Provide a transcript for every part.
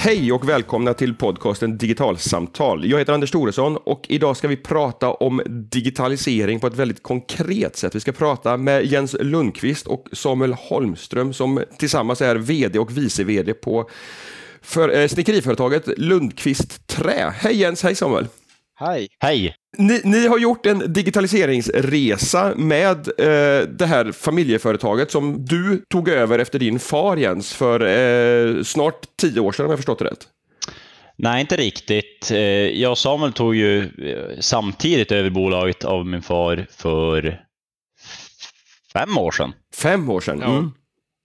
Hej och välkomna till podcasten Digitalsamtal. Jag heter Anders Thoresson och idag ska vi prata om digitalisering på ett väldigt konkret sätt. Vi ska prata med Jens Lundqvist och Samuel Holmström som tillsammans är vd och vice vd på för, eh, snickeriföretaget Lundqvist Trä. Hej Jens, hej Samuel! Hej! Hej! Ni, ni, har gjort en digitaliseringsresa med eh, det här familjeföretaget som du tog över efter din far Jens för eh, snart tio år sedan om jag förstått det rätt. Nej, inte riktigt. Eh, jag och Samuel tog ju eh, samtidigt över bolaget av min far för fem år sedan. Fem år sedan? Ja. Mm.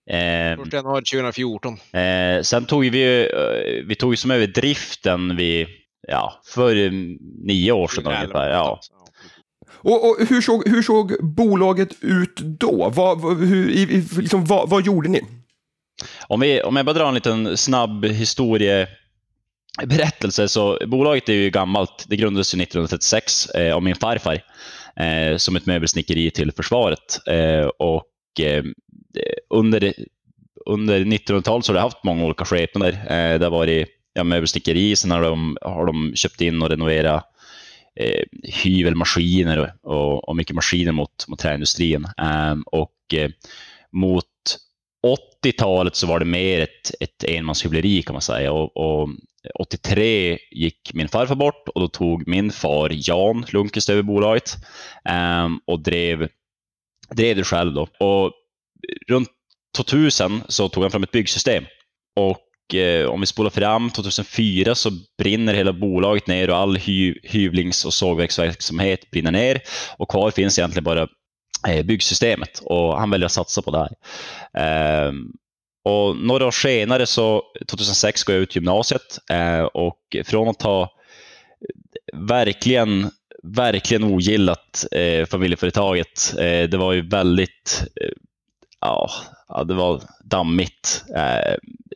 Eh, januari 2014. Eh, sen tog vi, eh, vi tog som över driften vid ja, för nio år sedan ungefär. Ja. Och, och, hur, såg, hur såg bolaget ut då? Vad, hur, i, liksom, vad, vad gjorde ni? Om, vi, om jag bara drar en liten snabb historieberättelse så bolaget är ju gammalt. Det grundades 1936 eh, av min farfar eh, som ett möbelsnickeri till försvaret. Eh, och eh, under, under 1900-talet så har det haft många olika skepnader. Eh, det har varit ja, möbelstickeri. sen har de, har de köpt in och renoverat eh, hyvelmaskiner och, och, och, mycket maskiner mot, mot träindustrin. Eh, och eh, mot 80-talet så var det mer ett, ett enmanshyvleri kan man säga. Och, och 83 gick min farfar bort och då tog min far Jan Lundqvist över bolaget eh, och drev, drev det själv. Då. Och runt 2000 så tog han fram ett byggsystem. Och eh, om vi spolar fram 2004 så brinner hela bolaget ner och all hy hyvlings och sågverksverksamhet brinner ner. Och kvar finns egentligen bara eh, byggsystemet och han väljer att satsa på det här. Eh, och några år senare, så 2006, går jag ut gymnasiet eh, och från att ha eh, verkligen verkligen ogillat eh, familjeföretaget. Eh, det var ju väldigt, eh, ja, det var dammigt. Eh,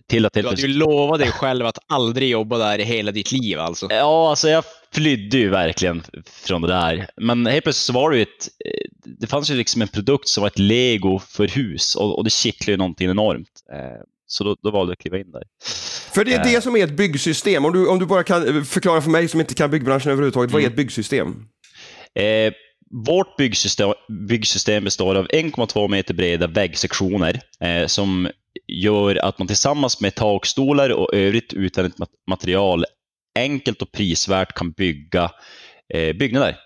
till att du hade ju lovat dig själv att aldrig jobba där i hela ditt liv alltså. Ja, alltså jag flydde ju verkligen från det där. Men helt plötsligt så var det ju ett, eh, det fanns ju liksom en produkt som var ett lego för hus och, och det kittlade ju någonting enormt. Eh, så då, då valde jag att kliva in där. För det är det som är ett byggsystem. Om du, om du bara kan förklara för mig som inte kan byggbranschen överhuvudtaget, vad är ett mm. byggsystem? Vårt byggsystem, byggsystem består av 1,2 meter breda väggsektioner eh, som gör att man tillsammans med takstolar och övrigt utvändigt material enkelt och prisvärt kan bygga eh, byggnader.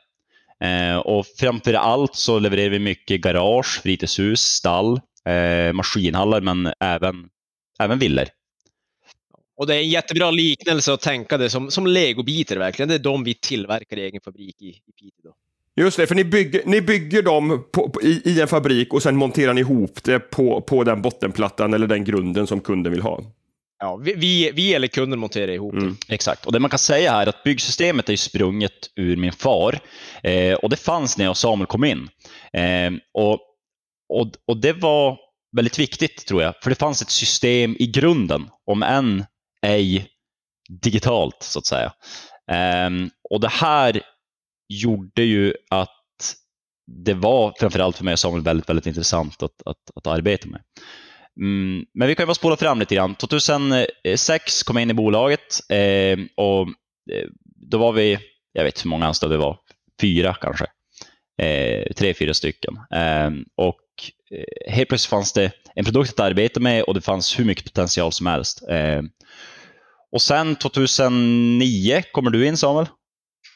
Eh, och framför allt så levererar vi mycket garage, fritidshus, stall, eh, maskinhallar men även, även villor. Och det är en jättebra liknelse att tänka det som, som legobitar verkligen. Det är de vi tillverkar i egen fabrik i, i Piteå. Just det, för ni bygger, ni bygger dem på, på, i, i, en fabrik och sen monterar ni ihop det på, på den bottenplattan eller den grunden som kunden vill ha. Ja, vi, vi, vi eller kunden monterar ihop mm. det. Exakt, och det man kan säga här är att byggsystemet är sprunget ur min far eh, och det fanns när jag och Samuel kom in. Eh, och, och, och det var väldigt viktigt tror jag, för det fanns ett system i grunden, om än ej digitalt så att säga. Eh, och det här gjorde ju att det var framförallt för mig och Samuel väldigt, väldigt intressant att, att, att arbeta med. Mm, men vi kan ju bara spola fram lite grann. 2006 kom jag in i bolaget eh, och eh, då var vi, jag vet hur många anställda vi var, fyra kanske. Eh, tre, fyra stycken. Ehm, eh, och helt plötsligt fanns det en produkt att arbeta med och det fanns hur mycket potential som helst. Eh, och sen 2009 kommer du in Samuel?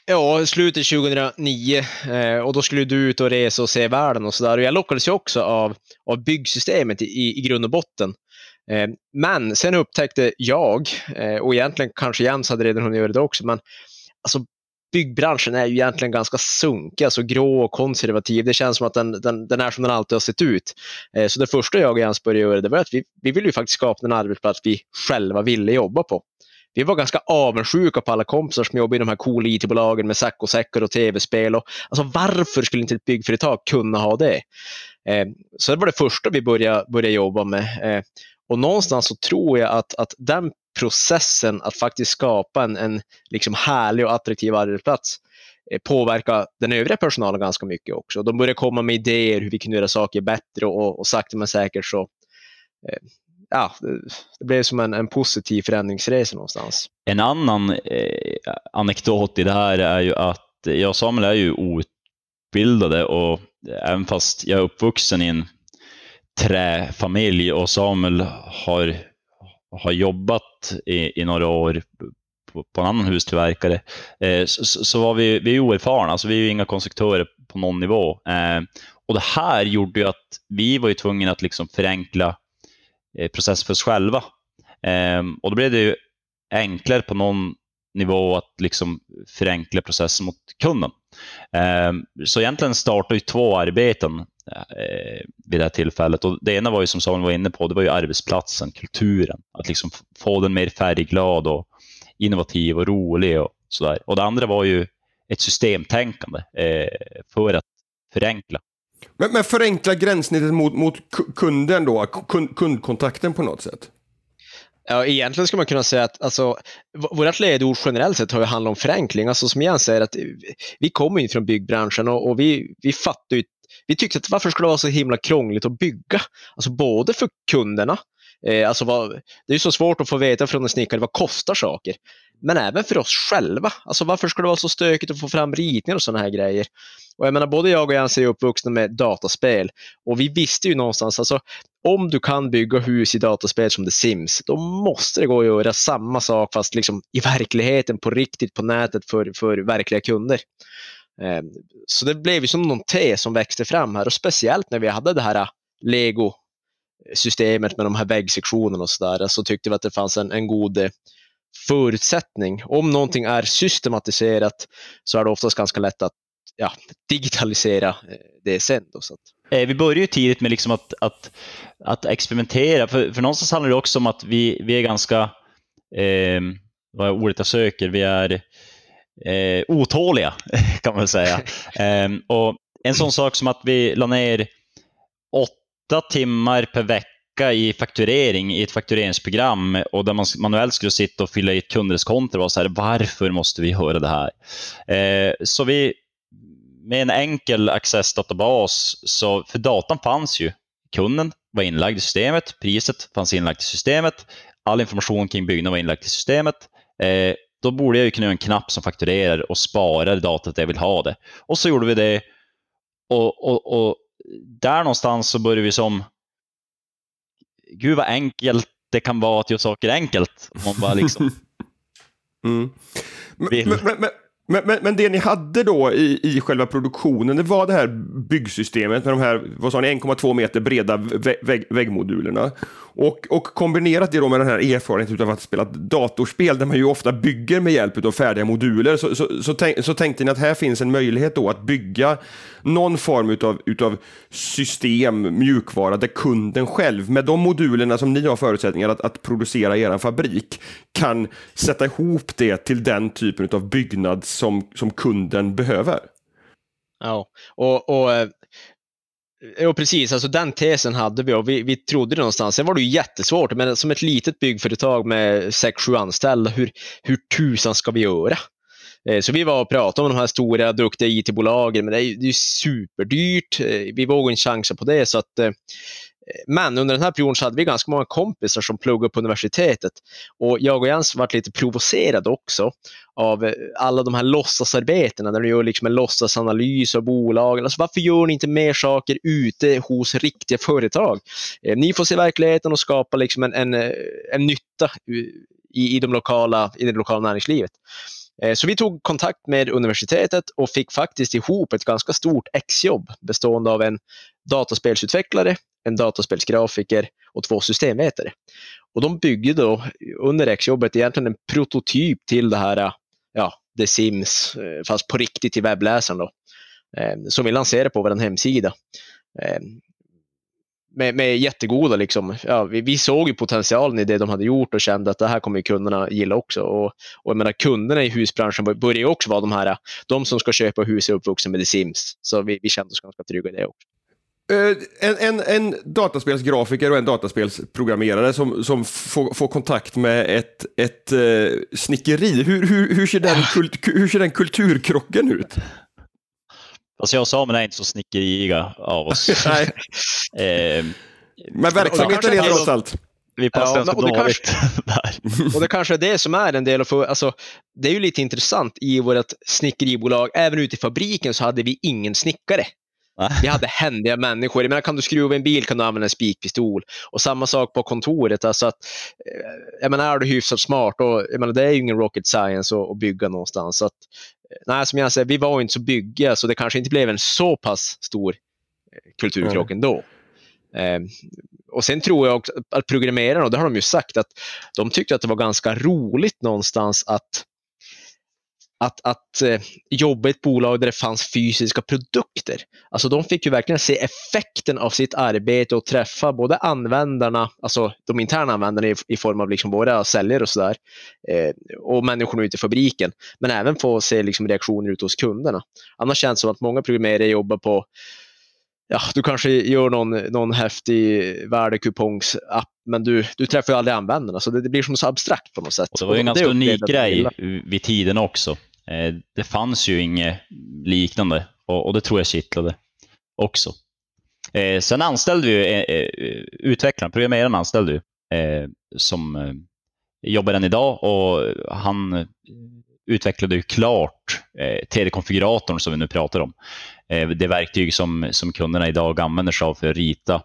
Ja, slutet 2009 eh, och då skulle du ut och resa och se världen och sådär. Jag lockades ju också av, av byggsystemet i, i grund och botten. Eh, men sen upptäckte jag, eh, och egentligen kanske Jens hade redan hunnit göra det också, men alltså byggbranschen är ju egentligen ganska sunkig, alltså grå och konservativ. Det känns som att den, den, den är som den alltid har sett ut. Eh, så det första jag och Jens började göra det var att vi, vi ville ju faktiskt skapa en arbetsplats vi själva ville jobba på vi var ganska avundsjuka på alla kompisar som jobbade i de här coola IT-bolagen med sack och säckar och tv-spel. Och, alltså varför skulle inte ett byggföretag kunna ha det? Eh, så det var det första vi började, började jobba med. Eh, och någonstans så tror jag att, att den processen att faktiskt skapa en, en liksom härlig och attraktiv arbetsplats eh, påverka den övriga personalen ganska mycket också. De började komma med idéer hur vi kunde göra saker bättre och, och sakta men säkert så eh, ja, det blev som en, en positiv förändringsresa någonstans. En annan eh, anekdot i det här är ju att jag och Samuel är ju outbildade och även fast jag är uppvuxen i en träfamilj och Samuel har, har jobbat i, i några år på, på en annan hustillverkare, eh, så, så, var vi, vi är oerfarna, alltså vi är ju inga konstruktörer på någon nivå. Eh, och det här gjorde ju att vi var ju tvungna att liksom förenkla Eh, process för oss själva. Eh, och då blev det ju enklare på någon nivå att liksom förenkla processen mot kunden. Eh, så egentligen startade ju två arbeten eh, vid det här tillfället. Och det ena var ju som Samuel var inne på, det var ju arbetsplatsen, kulturen. Att liksom få den mer färgglad och innovativ och rolig och sådär. Och det andra var ju ett systemtänkande eh, för att förenkla. Men, men förenkla gränssnittet mot, mot kunden då, kund, kundkontakten på något sätt? Ja, egentligen skulle man kunna säga att alltså, vårt ledord generellt sett har ju handlat om förenkling. Alltså, som jag säger, att vi kommer ju från byggbranschen och, och vi, vi fattar ju, vi tyckte att varför skulle det vara så himla krångligt att bygga? Alltså både för kunderna, eh, alltså vad, det är ju så svårt att få veta från en snickare vad kostar saker, men även för oss själva. Alltså varför skulle det vara så stökigt att få fram ritningar och sådana här grejer? Och jag menar, både jag och Jens är uppvuxna med dataspel och vi visste ju någonstans, alltså om du kan bygga hus i dataspel som The Sims, då måste det gå att göra samma sak fast liksom i verkligheten, på riktigt, på nätet för, för verkliga kunder. Eh, så det blev ju som någon te som växte fram här och speciellt när vi hade det här ah, Lego systemet med de här väggsektionerna och sådär så tyckte vi att det fanns en, en god förutsättning. Om någonting är systematiserat så är det oftast ganska lätt att ja, digitalisera eh, det sen. Då, så. Eh, vi börjar ju tidigt med liksom att, att, att experimentera, för, för någonstans handlar det också om att vi, vi är ganska, eh, vad är ordet jag söker, vi är eh, otåliga kan man säga. eh, och en sån sak som att vi la ner åtta timmar per vecka i fakturering i ett faktureringsprogram och där man manuellt skulle sitta och fylla i ett kundreskonto och så här, varför måste vi göra det här? Eh, så vi, med en enkel accessdatabas, så, för datan fanns ju. Kunden var inlagd i systemet, priset fanns inlagt i systemet, all information kring byggnaden var inlagd i systemet. Eh, då borde jag ju kunna göra en knapp som fakturerar och sparar datat där jag vill ha det. Och så gjorde vi det. Och, och, och där någonstans så började vi som gud vad enkelt det kan vara att göra saker enkelt. Om man bara liksom mm. men, men, men, men, men, men, det ni hade då i, i själva produktionen, det var det här byggsystemet med de här, 1,2 meter breda vägg, väggmodulerna. Och, och kombinerat det då med den här erfarenheten av att spela datorspel, där man ju ofta bygger med hjälp av färdiga moduler, så, så, så, tänk, så tänkte ni att här finns en möjlighet då att bygga någon form utav, utav system, mjukvara, där kunden själv, med de modulerna som ni har förutsättningar att, att producera i er fabrik, kan sätta ihop det till den typen av byggnads som, som kunden behöver. Ja, och, och eh, Ja, precis. Alltså den tesen hade vi och vi, vi trodde det någonstans. Sen var det ju jättesvårt, men som ett litet byggföretag med 6-7 anställda, hur, hur tusan ska vi göra? Eh, så vi var och pratade om de här stora, duktiga IT-bolagen, men det är ju, superdyrt. Eh, vi vågade inte chansa på det. Så att, men under den här perioden så hade vi ganska många kompisar som pluggade på universitetet. Och jag och Jens varit lite provocerade också av eh, alla de här låtsasarbetena där du gör liksom en låtsasanalys av bolagen. Alltså varför gör ni inte mer saker ute hos riktiga företag? Eh, ni får se verkligheten och skapa liksom en, en, eh, en nytta i, i, de lokala, i det lokala näringslivet. Så vi tog kontakt med universitetet och fick faktiskt ihop ett ganska stort exjobb bestående av en dataspelsutvecklare, en dataspelsgrafiker och två systemvetare. Och de byggde då under exjobbet egentligen en prototyp till det här, ja, The Sims, eh, fast på riktigt i webbläsaren då, eh, som vi lanserade på vår hemsida. Eh, med, med jättegoda, liksom, ja, vi, vi, såg ju potentialen i det de hade gjort och kände att det här kommer kunderna gilla också. Och, och jag menar, kunderna i husbranschen börjar ju också vara de här, de som ska köpa hus är uppvuxna med The Sims. Så vi, vi kände oss ganska trygga i det också. Uh, en, en, en dataspelsgrafiker och en dataspelsprogrammerare som, som får, får kontakt med ett, ett uh, snickeri. Hur, hur, hur, ser den kult, hur ser den kulturkrocken ut? Alltså jag och Samuel är inte så snickeriga av oss. Nej. eh, Men verksamheten är trots allt. vi passar Ja, ganska och det där. Och det kanske är det som är en del av, alltså, det är ju lite intressant i vårt snickeribolag, även ute i fabriken så hade vi ingen snickare. Vi hade händiga människor. Jag menar, kan du skruva en bil kan du använda en spikpistol. Och samma sak på kontoret. Alltså att, eh, jag menar, är du hyfsat smart, och, jag menar, det är ju ingen rocket science att, att bygga någonstans. Så att, eh, nej, som jag säger, vi var ju inte så byggiga, så det kanske inte blev en så pass stor eh, kulturkrock ändå. Eh, och sen tror jag också att programmerarna, och det har de ju sagt, att de tyckte att det var ganska roligt någonstans att att, att eh, jobba i ett bolag där det fanns fysiska produkter. Alltså de fick ju verkligen se effekten av sitt arbete och träffa både användarna, alltså de interna användarna i, i form av liksom våra säljare och sådär, eh, och människorna ute i fabriken, men även få se liksom reaktioner ute hos kunderna. Annars känns det som att många programmerare jobbar på Ja, du kanske gör någon, någon häftig värdekupongsapp, men du, du träffar ju aldrig användarna, så det, det blir som så abstrakt på något sätt. Och det var ju en ganska unik grej vid tiden också. Eh, Det fanns ju inget liknande och och det tror jag kittlade också. Eh, Sen anställde vi eh, eh, utvecklaren, programmeraren anställde vi, eh, som eh, jobbar än idag och han utvecklade ju klart eh, 3D-konfiguratorn som vi nu pratar om. Eh, Det verktyg som, som kunderna idag använder sig av för att rita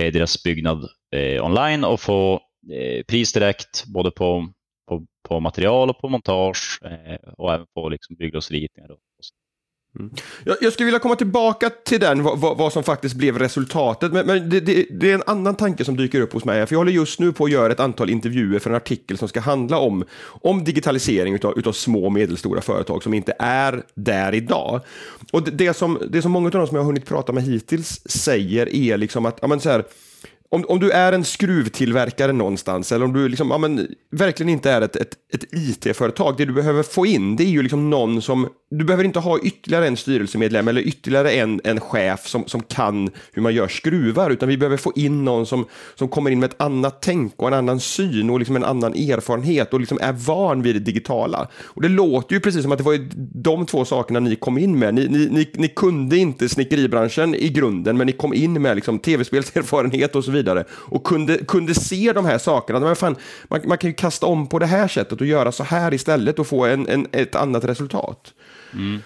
eh, deras byggnad eh, online och få eh, pris direkt både på, på, på material och på montage eh, och även på liksom bygglovsritningar. och- Mm. Jag, jag skulle vilja komma tillbaka till den, vad, vad, vad som faktiskt blev resultatet. Men, men det, det, det är en annan tanke som dyker upp hos mig. För jag håller just nu på att göra ett antal intervjuer för en artikel som ska handla om, om digitalisering utav, utav små och medelstora företag som inte är där idag. Och det, det, som, det som många av de som jag har hunnit prata med hittills säger är liksom att, ja men så här, om, om du är en skruvtillverkare någonstans eller om du liksom, ja, men, verkligen inte är ett, ett, ett IT-företag, det du behöver få in det är ju liksom någon som, du behöver inte ha ytterligare en styrelsemedlem eller ytterligare en, en chef som, som kan hur man gör skruvar, utan vi behöver få in någon som, som kommer in med ett annat tänk och en annan syn och liksom en annan erfarenhet och liksom är van vid det digitala. Och det låter ju precis som att det var ju de två sakerna ni kom in med. Ni, ni, ni, ni kunde inte snickeribranschen i grunden, men ni kom in med liksom tv-spelserfarenhet och så vidare och kunde, kunde se de här sakerna. Men fan, man, man kan ju kasta om på det här sättet och göra så här istället och få en, en, ett annat resultat. Mm.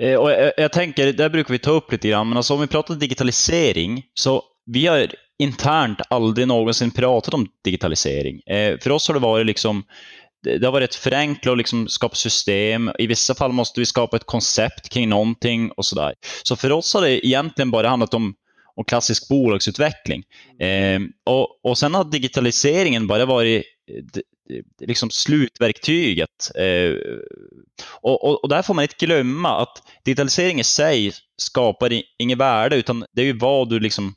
Eh, Och jag, jag tänker, där brukar vi ta upp lite grann, men alltså om vi pratar digitalisering, så vi har internt aldrig någonsin pratat om digitalisering. Eh, för oss har det varit liksom, det har varit ett förenkla och liksom skapa system. I vissa fall måste vi skapa ett koncept kring någonting och sådär. Så för oss har det egentligen bara handlat om, om klassisk bolagsutveckling. Eh, och, och sen har digitaliseringen bara varit eh, liksom slutverktyget. Eh, och, och, och där får man inte glömma att digitalisering i sig skapar inget värde, utan det är ju vad du liksom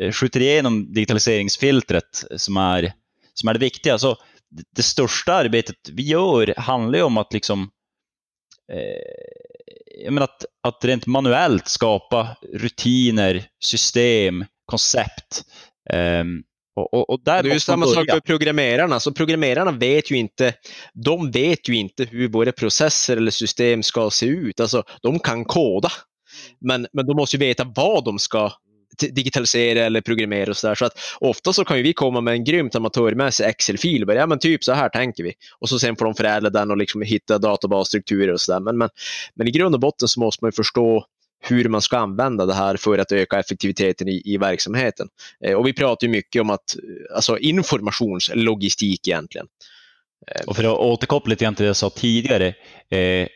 eh, skjuter igenom digitaliseringsfiltret som är, som är det viktiga. Så det, det största arbetet vi gör handlar ju om att liksom eh, jag menar att, att rent manuellt skapa rutiner, system, koncept. Ehm, och, och, och där Det är ju samma sak för programmerarna. Så programmerarna vet ju inte, de vet ju inte hur våra processer eller system ska se ut. Alltså, de kan koda, men, men de måste ju veta vad de ska digitalisera eller programmera och sådär. Så att ofta så kan ju vi komma med en grymt amatörmässig Excel-fil och bara, ja men typ så här tänker vi. Och så sen får de förädla den och liksom hitta databasstrukturer och sådär. Men, men, men i grund och botten så måste man ju förstå hur man ska använda det här för att öka effektiviteten i, i verksamheten. Eh, och vi pratar ju mycket om att, eh, alltså informationslogistik egentligen. Eh, och för att återkoppla lite till det jag sa tidigare. Eh,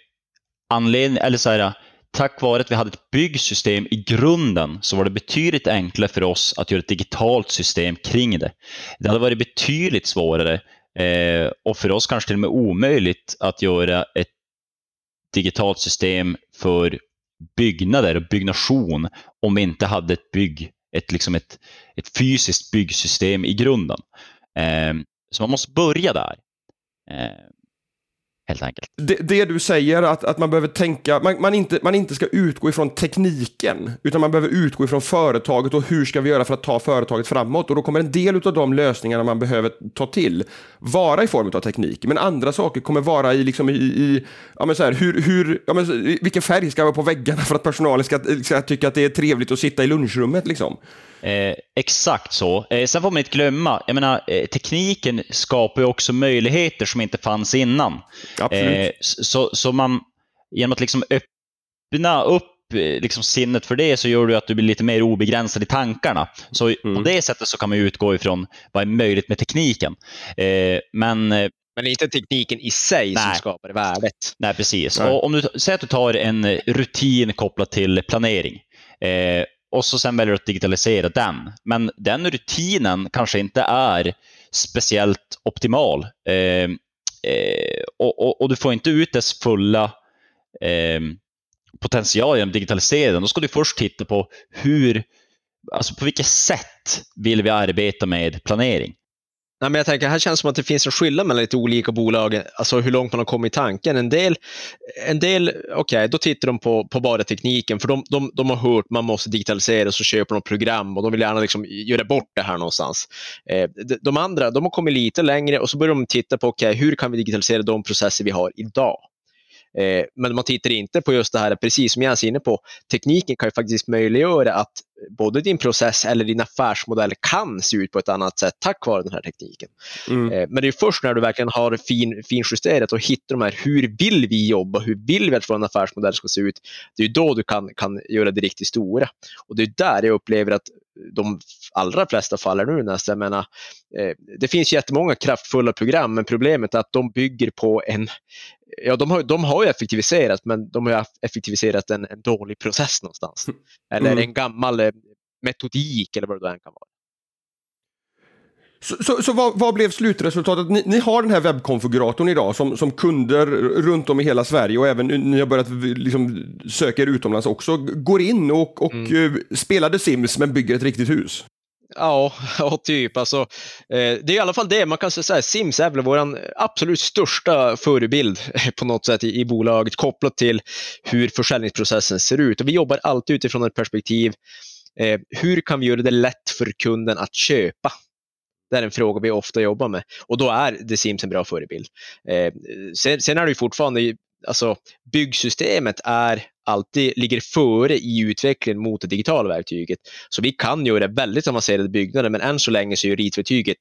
anledning, eller så här, tack vare att vi hade ett byggsystem i grunden så var det betydligt enklare för oss att göra ett digitalt system kring det. Det hade varit betydligt svårare eh, och för oss kanske till och med omöjligt att göra ett digitalt system för byggnader och byggnation om vi inte hade ett bygg, ett, liksom ett, ett fysiskt byggsystem i grunden. Eh, så man måste börja där. Eh, Helt enkelt. Det, det du säger, att, att man behöver tänka, man, man, inte, man inte ska utgå ifrån tekniken, utan man behöver utgå ifrån företaget och hur ska vi göra för att ta företaget framåt. Och då kommer en del av de lösningarna man behöver ta till vara i form av teknik, men andra saker kommer vara i, liksom i, i ja men så här, hur, hur, ja men, vilken färg ska vara på väggarna för att personalen ska, ska tycka att det är trevligt att sitta i lunchrummet liksom. Eh, exakt så. Eh, sen får man inte glömma, jag menar, eh, tekniken skapar ju också möjligheter som inte fanns innan. Absolut. Eh, så, så man, genom att liksom öppna upp eh, liksom sinnet för det så gör det att du blir lite mer obegränsad i tankarna. Så Mm. på det sättet så kan man ju utgå ifrån vad är möjligt med tekniken. Eh, men eh, Men det är inte tekniken i sig som Nej. skapar värdet. Nej, precis. Nej. Och om du säger att du tar en rutin kopplat till planering eh, och så sen väljer du att digitalisera den. Men den rutinen kanske inte är speciellt optimal. Eh, eh, och, och, och du får inte ut dess fulla eh, potential genom digitaliseringen. Då ska du först titta på hur, alltså på vilket sätt vill vi arbeta med planering? Nej, men jag tänker, här känns det som att det finns en skillnad mellan lite olika bolag, alltså hur långt man har kommit i tanken. En del, en del okej, då tittar de på, på bara tekniken, för de, de, de har hört man måste digitalisera, och så köper de program och de vill gärna liksom göra bort det här någonstans. Eh, de, de andra, de har kommit lite längre och så börjar de titta på, okej, hur kan vi digitalisera de processer vi har idag? Eh, men man tittar inte på just det här, precis som jag är inne på, tekniken kan ju faktiskt möjliggöra att både din process eller din affärsmodell kan se ut på ett annat sätt tack vare den här tekniken. Mm. Eh, Men det är först när du verkligen har fin, finjusterat och hittar de här, hur vill vi jobba, hur vill vi att vår affärsmodell ska se ut, det är då du kan, kan göra det riktigt stora. Och det är där jag upplever att de allra flesta faller nu nästan. Jag menar, eh, det finns jättemånga kraftfulla program, men problemet är att de bygger på en Ja, de har, de har ju effektiviserat, men de har effektiviserat en, en dålig process någonstans. Eller Mm. en gammal eh, metodik eller vad det än kan vara. Så, så, så vad, vad blev slutresultatet? Ni, ni har den här webbkonfiguratorn idag som, som kunder runt om i hela Sverige och även ni har börjat liksom, söka er utomlands också, går in och, och Mm. eh, spelar The Sims men bygger ett riktigt hus. Ja, ja typ. Alltså, eh, det är i alla fall det. Man kan säga Sims är väl vår absolut största förebild på något sätt i, i bolaget kopplat till hur försäljningsprocessen ser ut. Och vi jobbar alltid utifrån ett perspektiv. Eh, hur kan vi göra det lätt för kunden att köpa? Det är en fråga vi ofta jobbar med och då är The Sims en bra förebild. Eh, sen, sen är det ju fortfarande, alltså byggsystemet är alltid ligger före i utvecklingen mot det digitala verktyget. Så vi kan göra väldigt avancerade byggnader, men än så länge så är ritverktyget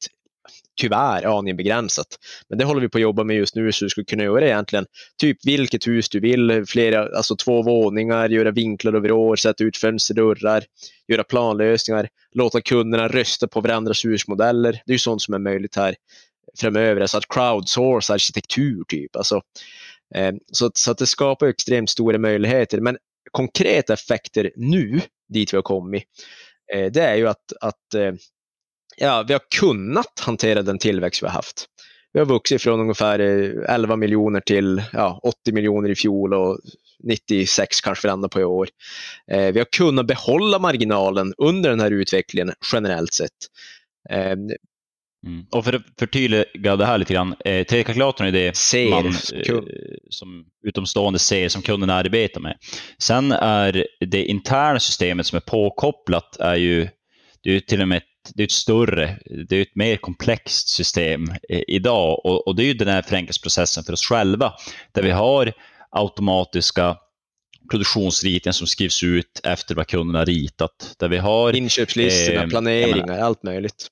tyvärr aningen begränsat. Men det håller vi på att jobba med just nu, så du skulle kunna göra egentligen typ vilket hus du vill, flera, alltså två våningar, göra vinklar över år, sätta ut fönsterdörrar, göra planlösningar, låta kunderna rösta på varandras husmodeller. Det är ju sånt som är möjligt här framöver, alltså att crowdsource arkitektur typ. Alltså, Eh, så, så att det skapar extremt stora möjligheter. Men konkreta effekter nu, dit vi har kommit, eh, det är ju att, att eh, ja, vi har kunnat hantera den tillväxt vi har haft. Vi har vuxit från ungefär 11 miljoner till ja, 80 miljoner i fjol och 96 kanske vi landar på i år. Eh, vi har kunnat behålla marginalen under den här utvecklingen generellt sett. Eh, Mm. Och för att förtydliga det här lite grann, eh, T-kalkylatorn är det Ser man som eh, som utomstående ser som kunden arbetar med. Sen är det interna systemet som är påkopplat är ju, det är ju till och med ett, det är ett större, det är ett mer komplext system eh, idag och, och det är ju den här förenklingsprocessen för oss själva där vi har automatiska produktionsritningar som skrivs ut efter vad kunden har ritat. Där vi har Inköpslistorna, Eh, planeringar, allt möjligt.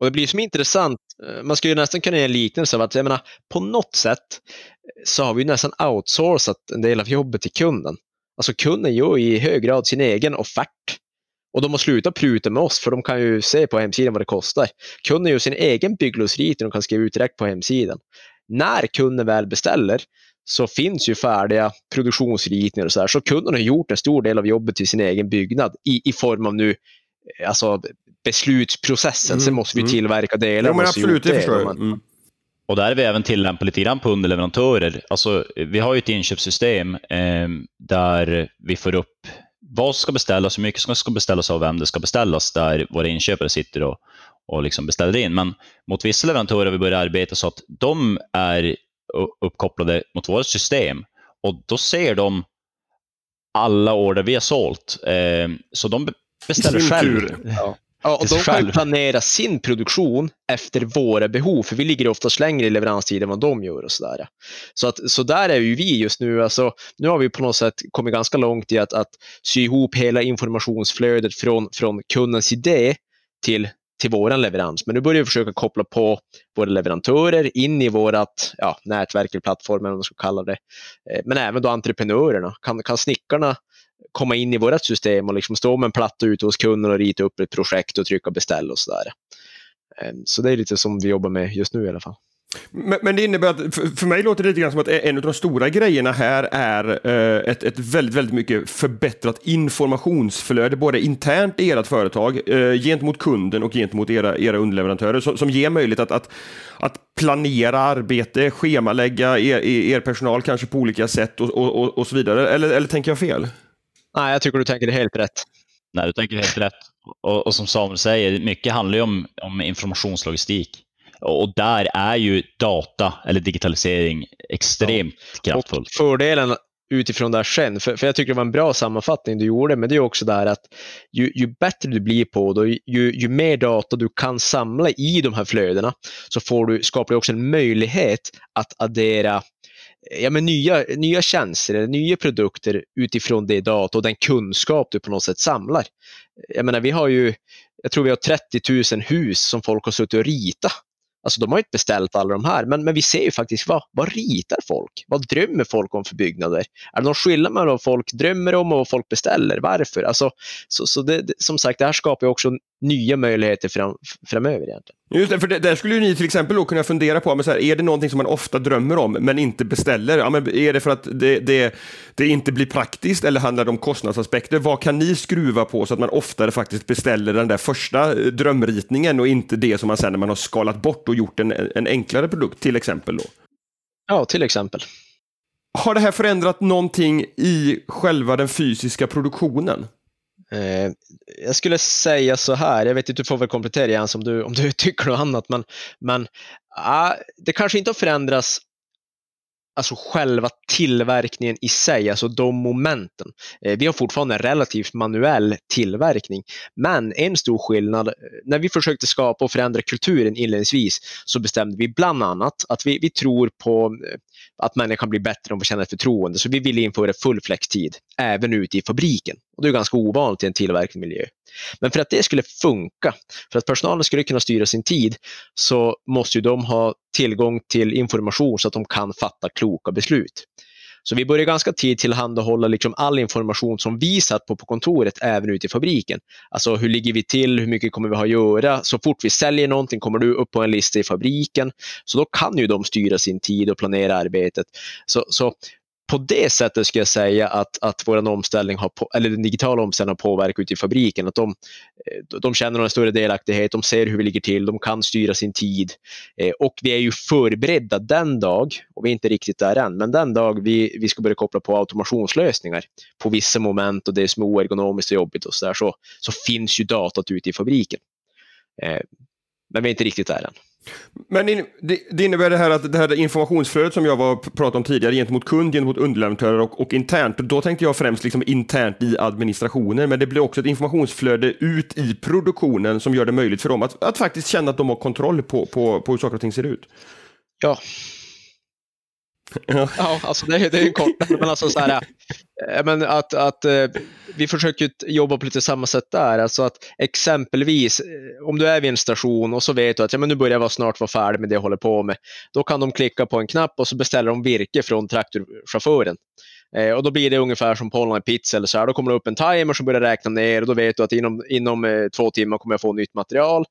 Och Det blir som intressant, eh, man skulle ju nästan kunna ge en liknelse av att jag menar, på något sätt eh, så har vi nästan outsourcat en del av jobbet till kunden. Alltså kunden gör i hög grad sin egen offert. Och de har slutat pruta med oss för de kan ju se på hemsidan vad det kostar. Kunden gör sin egen bygglovsritning och kan skriva ut direkt på hemsidan. När kunden väl beställer så finns ju färdiga produktionsritningar och så här. Så kunden har gjort en stor del av jobbet till sin egen byggnad i, i form av nu alltså beslutsprocessen. Mm, Sen måste vi mm. tillverka delar. Jo men måste absolut, det förstår jag. Mm. Och där är vi även tillämpar lite grann på underleverantörer. Alltså, vi har ju ett inköpssystem eh, där vi får upp vad som ska beställas, hur mycket som ska beställas och vem det ska beställas, där våra inköpare sitter och, och liksom beställer in. Men mot vissa leverantörer har vi börjat arbeta så att de är uppkopplade mot vårt system och då ser de alla order vi har sålt. Eh, så de beställer Sin själv. tur. Ja. Ja, och de kan ju planera sin produktion efter våra behov, för vi ligger oftast längre i leveranstid än vad de gör. och Så, där. Så, att, så där är ju vi just nu. Alltså, nu har vi på något sätt kommit ganska långt i att, att sy ihop hela informationsflödet från, från kundens idé till, till vår leverans. Men nu börjar vi försöka koppla på våra leverantörer in i vårt ja, nätverk eller plattform, eller vad man ska kalla det. Eh, men även då entreprenörerna. Kan, kan snickarna komma in i vårt system och liksom stå med en platta ute hos kunden och rita upp ett projekt och trycka beställ och sådär. Eh, så det är lite som vi jobbar med just nu i alla fall. Men, men, det innebär att, för, för, mig låter det lite grann som att en av de stora grejerna här är eh, ett, ett väldigt, väldigt mycket förbättrat informationsflöde, både internt i ert företag, eh, gentemot kunden och gentemot era, era underleverantörer, som, som ger möjlighet att, att, att planera arbete, schemalägga er, er personal kanske på olika sätt och, och, och, och så vidare. Eller, eller tänker jag fel? Nej, jag tycker du tänker helt rätt. Nej, du tänker helt rätt. Och, och som Samuel säger, mycket handlar ju om, om informationslogistik. Och där är ju data eller digitalisering extremt ja. kraftfull. Och fördelen utifrån det sen, för, för, jag tycker det var en bra sammanfattning du gjorde, men det är också där att ju, ju bättre du blir på det, ju, ju mer data du kan samla i de här flödena, så får du, skapar du också en möjlighet att addera ja, men nya, nya tjänster eller nya produkter utifrån det data och den kunskap du på något sätt samlar. Jag menar, vi har ju, jag tror vi har 30 000 hus som folk har suttit och ritat Alltså de har inte beställt alla de här, men, men vi ser ju faktiskt vad, vad ritar folk? Vad drömmer folk om för byggnader? Är det någon skillnad mellan vad folk drömmer om och vad folk beställer? Varför? Alltså, så, så det, som sagt, det här skapar ju också nya möjligheter fram, framöver egentligen. Just det, för det, där skulle ni till exempel då kunna fundera på, men så här, är det någonting som man ofta drömmer om men inte beställer? Ja, men är det för att det, det, det inte blir praktiskt eller handlar det om kostnadsaspekter? Vad kan ni skruva på så att man oftare faktiskt beställer den där första eh, drömritningen och inte det som man sen när man har skalat bort och gjort en, en enklare produkt till exempel? Då? Ja, till exempel. Har det här förändrat någonting i själva den fysiska produktionen? Eh, jag skulle säga så här, jag vet inte, du får väl komplettera Jens om du, om du tycker något annat, men, men ah, det kanske inte har förändrats alltså själva tillverkningen i sig, alltså de momenten. Eh, vi har fortfarande en relativt manuell tillverkning, men en stor skillnad, eh, när vi försökte skapa och förändra kulturen inledningsvis så bestämde vi bland annat att vi, vi tror på eh, att människan blir bättre om vi känner förtroende, så vi ville införa full flextid även ute i fabriken. Och det är ganska ovanligt i en tillverkningsmiljö. Men för att det skulle funka, för att personalen skulle kunna styra sin tid, så måste ju de ha tillgång till information så att de kan fatta kloka beslut. Så vi började ganska tidigt tillhandahålla liksom all information som vi satt på på kontoret även ute i fabriken. Alltså hur ligger vi till, hur mycket kommer vi ha att göra? Så fort vi säljer någonting kommer du upp på en lista i fabriken. Så då kan ju de styra sin tid och planera arbetet. Så, så på det sättet ska jag säga att, att vår omställning har, eller den digitala omställningen har påverkat ute i fabriken. Att de, eh, de känner en större delaktighet, de ser hur vi ligger till, de kan styra sin tid. Eh, och vi är ju förberedda den dag, och vi är inte riktigt där än, men den dag vi, vi ska börja koppla på automationslösningar på vissa moment och det som är oergonomiskt och jobbigt och så, där, så, så finns ju datat ute i fabriken. Eh, men vi är inte riktigt där än. Men det, innebär det här att det här informationsflödet som jag var pratade om tidigare gentemot kund, gentemot underleverantörer och, och internt. Då tänkte jag främst liksom internt i administrationen, men det blir också ett informationsflöde ut i produktionen som gör det möjligt för dem att, att faktiskt känna att de har kontroll på, på, på hur saker och ting ser ut. Ja, Ja, alltså det, det är en kort, men alltså så här, eh, men att, att eh, vi försöker jobba på lite samma sätt där. Alltså att exempelvis eh, om du är vid en station och så vet du att ja, men nu börjar jag snart vara färdig med det jag håller på med. Då kan de klicka på en knapp och så beställer de virke från traktorchauffören. Eh, och då blir det ungefär som på online pizza eller så här. Då kommer det upp en timer som börjar räkna ner och då vet du att inom, inom eh, två timmar kommer jag få nytt material.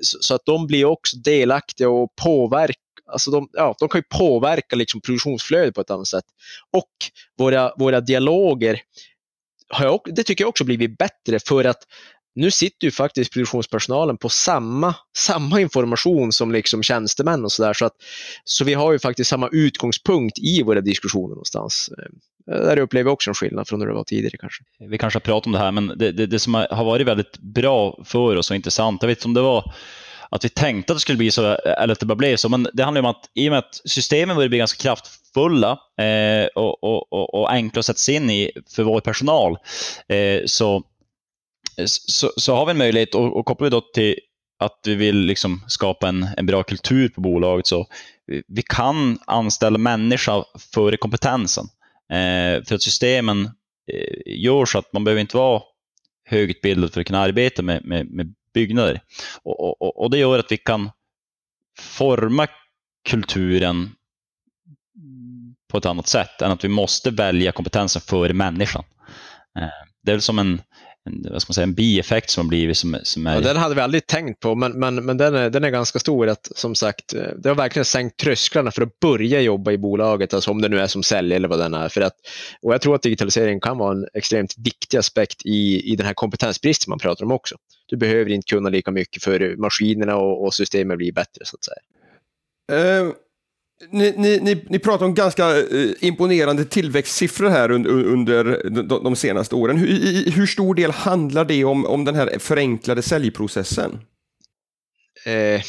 Så, så, att de blir också delaktiga och påverkar Alltså de, ja, de kan ju påverka liksom produktionsflödet på ett annat sätt. Och våra, våra dialoger, har jag, det tycker jag också blivit bättre för att nu sitter ju faktiskt produktionspersonalen på samma, samma information som liksom tjänstemän och sådär. Så, att, så vi har ju faktiskt samma utgångspunkt i våra diskussioner någonstans. Eh, där upplever jag också en skillnad från hur det var tidigare kanske. Vi kanske har pratat om det här, men det, det, det som har varit väldigt bra för oss och intressant, jag vet inte om det var att vi tänkte att det skulle bli så, eller att det bara blev så. Men det handlar om att i och med att systemen börjar bli ganska kraftfulla eh, och, och, och, och, enkla att sätta sig in i för vår personal, eh, så, så, så, har vi en möjlighet, och, och kopplar vi då till att vi vill liksom skapa en, en bra kultur på bolaget, så vi kan anställa människa före kompetensen. Eh, för att systemen eh, gör så att man behöver inte vara högutbildad för att kunna arbeta med, med, med byggnader. Och, och, och det gör att vi kan forma kulturen på ett annat sätt än att vi måste välja kompetensen före människan. Eh, det är väl som en, en, vad ska man säga, en bieffekt som har blivit som, som är... Ja, den hade vi aldrig tänkt på, men, men, men den, är, den är ganska stor. Att, som sagt, eh, det har verkligen sänkt trösklarna för att börja jobba i bolaget, alltså om det nu är som säljare eller vad den är. För att, och jag tror att digitalisering kan vara en extremt viktig aspekt i, i den här kompetensbristen man pratar om också. Du behöver inte kunna lika mycket för maskinerna och, och systemen blir bättre så att säga. Uh... Ni, ni, ni, ni, pratar om ganska eh, imponerande tillväxtsiffror här under, under de, de, senaste åren. Hur, i, hur, stor del handlar det om, om den här förenklade säljprocessen? Eh,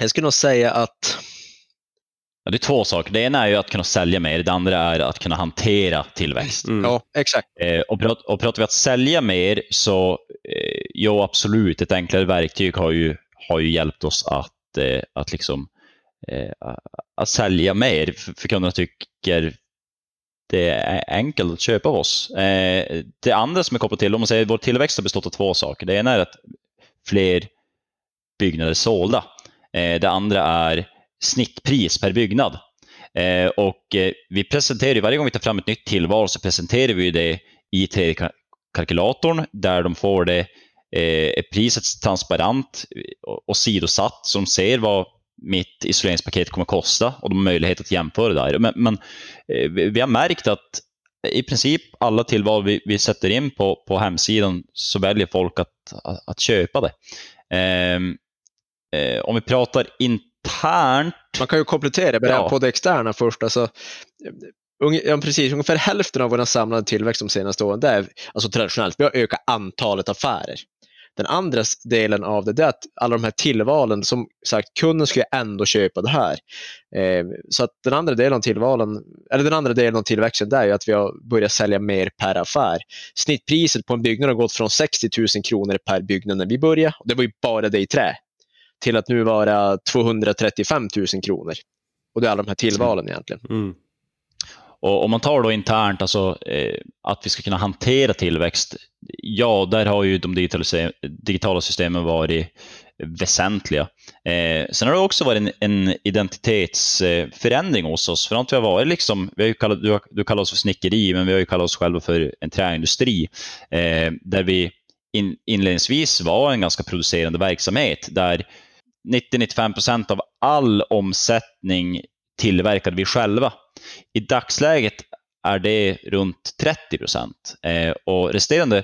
jag skulle nog säga att... Ja, det är två saker. Det ena är ju att kunna sälja mer, det andra är att kunna hantera tillväxt. Mm. Ja, exakt. Eh, och, prat, och pratar vi att sälja mer så, eh, ja absolut, ett enklare verktyg har ju, har ju hjälpt oss att, eh, att liksom eh, Eh, att sälja mer för kunderna tycker det är enkelt att köpa av oss. Eh, det andra som är kopplat till, om man säger vår tillväxt har bestått av två saker. Det ena är att fler byggnader är sålda. Eh, det andra är snittpris per byggnad. Eh, och eh, vi presenterar, varje gång vi tar fram ett nytt tillval så presenterar vi det i 3D-kalkylatorn där de får det eh, priset transparent och sidosatt så de ser vad mitt isoleringspaket kommer att kosta och de har möjlighet att jämföra där. Men, men eh, vi har märkt att i princip alla tillval vi, vi sätter in på, på hemsidan så väljer folk att, att, att köpa det. Eh, eh, om vi pratar internt. Man kan ju komplettera med ja. på det externa först. Alltså, Ja, precis. Ungefär hälften av vår samlade tillväxt de senaste åren, det är alltså traditionellt, vi har ökat antalet affärer. Den andra delen av det, det är att alla de här tillvalen, som sagt, kunden ska ändå köpa det här. Eh, så att den andra delen av tillvalen, eller den andra delen av tillväxten, det är ju att vi har börjat sälja mer per affär. Snittpriset på en byggnad har gått från 60 000 kronor per byggnad när vi började, och det var ju bara det i trä, till att nu vara 235 000 kronor. Och det är alla de här tillvalen egentligen. Mm. Och om man tar då internt, alltså eh, att vi ska kunna hantera tillväxt, ja, där har ju de digitala systemen varit väsentliga. Eh, sen har det också varit en, en identitetsförändring hos oss. För att vi har varit liksom, vi har kallat, du, du kallar oss för snickeri, men vi har ju kallat oss själva för en träindustri. Eh, där vi in, inledningsvis var en ganska producerande verksamhet, där 90-95 procent av all omsättning tillverkade vi själva. I dagsläget är det runt 30 procent eh, och resterande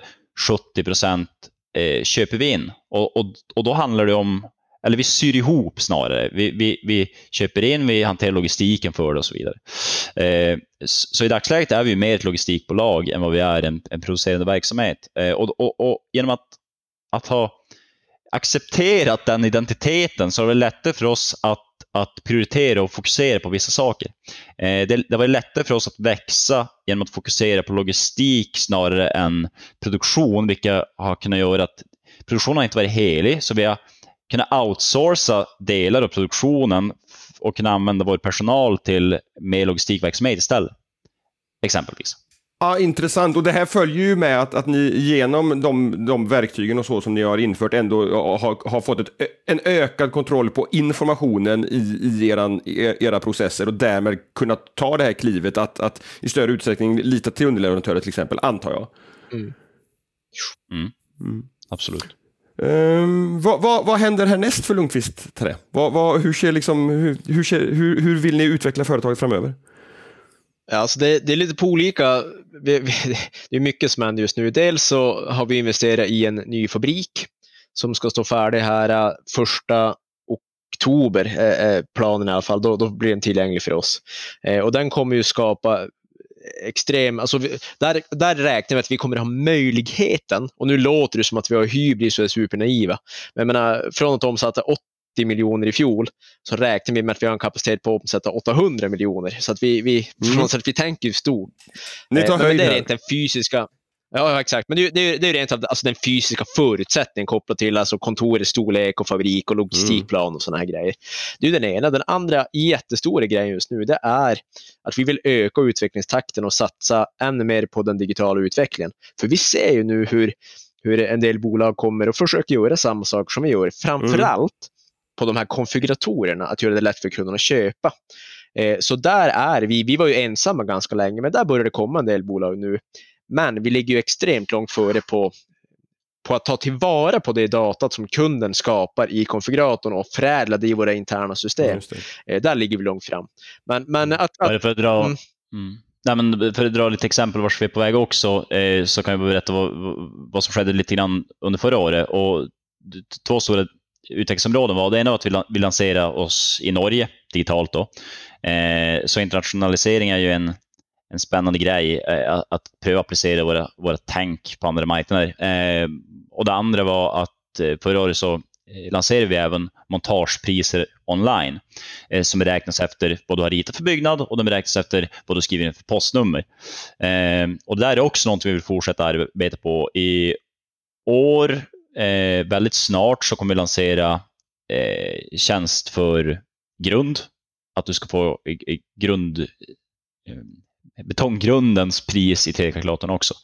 70 procent eh, köper vi in. Och, och, och då handlar det om, eller vi syr ihop snarare. Vi, vi, vi köper in, vi hanterar logistiken för det och så vidare. Eh, så i dagsläget är vi mer ett logistikbolag än vad vi är en, en producerande verksamhet. Eh, och, och, och, genom att, att ha accepterat den identiteten så är det lättare för oss att att prioritera och fokusera på vissa saker. Eh, det, det var lättare för oss att växa genom att fokusera på logistik snarare än produktion, vilket har kunnat göra att produktionen har inte varit helig, så vi har kunnat outsourca delar av produktionen och kunna använda vår personal till mer logistikverksamhet istället. Exempelvis. Ja, intressant. Och det här följer ju med att, att ni genom de, de verktygen och så som ni har infört ändå har, har fått ett, en ökad kontroll på informationen i, i eran, era processer och därmed kunnat ta det här klivet att, att i större utsträckning lita till underleverantörer till exempel, antar jag. Mm. Mm. Mm. Absolut. Um, vad, vad, vad, händer härnäst för Lundqvist Trä? Vad, vad, hur, ser liksom, hur, hur, hur, hur vill ni utveckla företaget framöver? Alltså det, det, är lite på olika, det är mycket som händer just nu. Dels så har vi investerat i en ny fabrik som ska stå färdig här äh, första oktober, eh, planen i alla fall. Då, då blir den tillgänglig för oss. Eh, och den kommer ju skapa extrem, alltså där, där räknar vi att vi kommer ha möjligheten, och nu låter det som att vi har hybris och är supernaiva, men jag menar, från att omsätta miljoner i fjol så räknar vi med att vi har en kapacitet på att omsätta 800 miljoner. Så att vi, vi, mm. att vi tänker stort. Ni tar eh, men det är den fysiska Ja, exakt. Men det, det, det är rent alltså den fysiska förutsättningen kopplat till alltså kontorets storlek och fabrik och logistikplan och sådana här grejer. Det är den ena. Den andra jättestora grejen just nu det är att vi vill öka utvecklingstakten och satsa ännu mer på den digitala utvecklingen. För vi ser ju nu hur hur en del bolag kommer och försöker göra samma sak som vi gör. Framförallt mm. På de här konfiguratorerna, att göra det lätt för kunderna att köpa. Eh, så där är vi. Vi var ju ensamma ganska länge, men där börjar det komma en del bolag nu. Men vi ligger ju extremt långt före på på att ta tillvara på det datat som kunden skapar i konfiguratorn och förädla det i våra interna system. Eh, där ligger vi långt fram. Men, men att, att, för att dra, mm. Mm. Nej, men för att dra lite exempel vart vi är på väg också, eh, så kan jag berätta vad, vad som skedde lite grann under förra året. Och två stora utvecklingsområden var, det ena var att vi, vi lanserade oss i Norge digitalt. Då. Eh, så internationalisering är ju en, en spännande grej, eh, att pröva applicera våra, våra tänk på andra marknader. Eh, och det andra var att eh, förra året så eh, lanserade vi även montagepriser online eh, som beräknas efter vad du har ritat för byggnad och de beräknas efter vad du skriver in för postnummer. Eh, och det där är också något vi vill fortsätta arbeta på. I år, eh, väldigt snart, så kommer vi lansera eh, tjänst för grund. Att du ska få grund eh, betonggrundens pris i 3D-kalkylatorn också.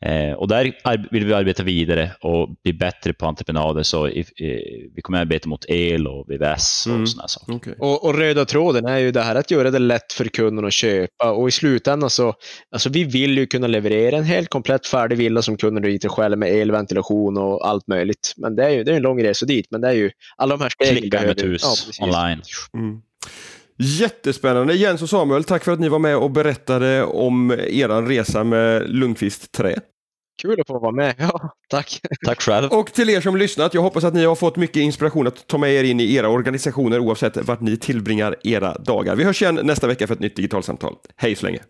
Eh, och där vill vi arbeta vidare och bli bättre på entreprenader. Så i, i, vi kommer arbeta mot el och VVS och mm. sådana saker. Okay. Och, och, röda tråden är ju det här att göra det lätt för kunden att köpa. Och i slutändan så, alltså vi vill ju kunna leverera en helt komplett färdig villa som kunden ritar själv med elventilation och allt möjligt. Men det är ju det är en lång resa dit. Men det är ju alla de här stegen. Klicka med ett hus ja, online. Mm. Jättespännande. Jens och Samuel, tack för att ni var med och berättade om er resa med Lundqvist Trä. Kul att få vara med. Ja, tack. Tack själv. Och till er som lyssnat, jag hoppas att ni har fått mycket inspiration att ta med er in i era organisationer oavsett vart ni tillbringar era dagar. Vi hörs igen nästa vecka för ett nytt digitalsamtal. Hej så länge!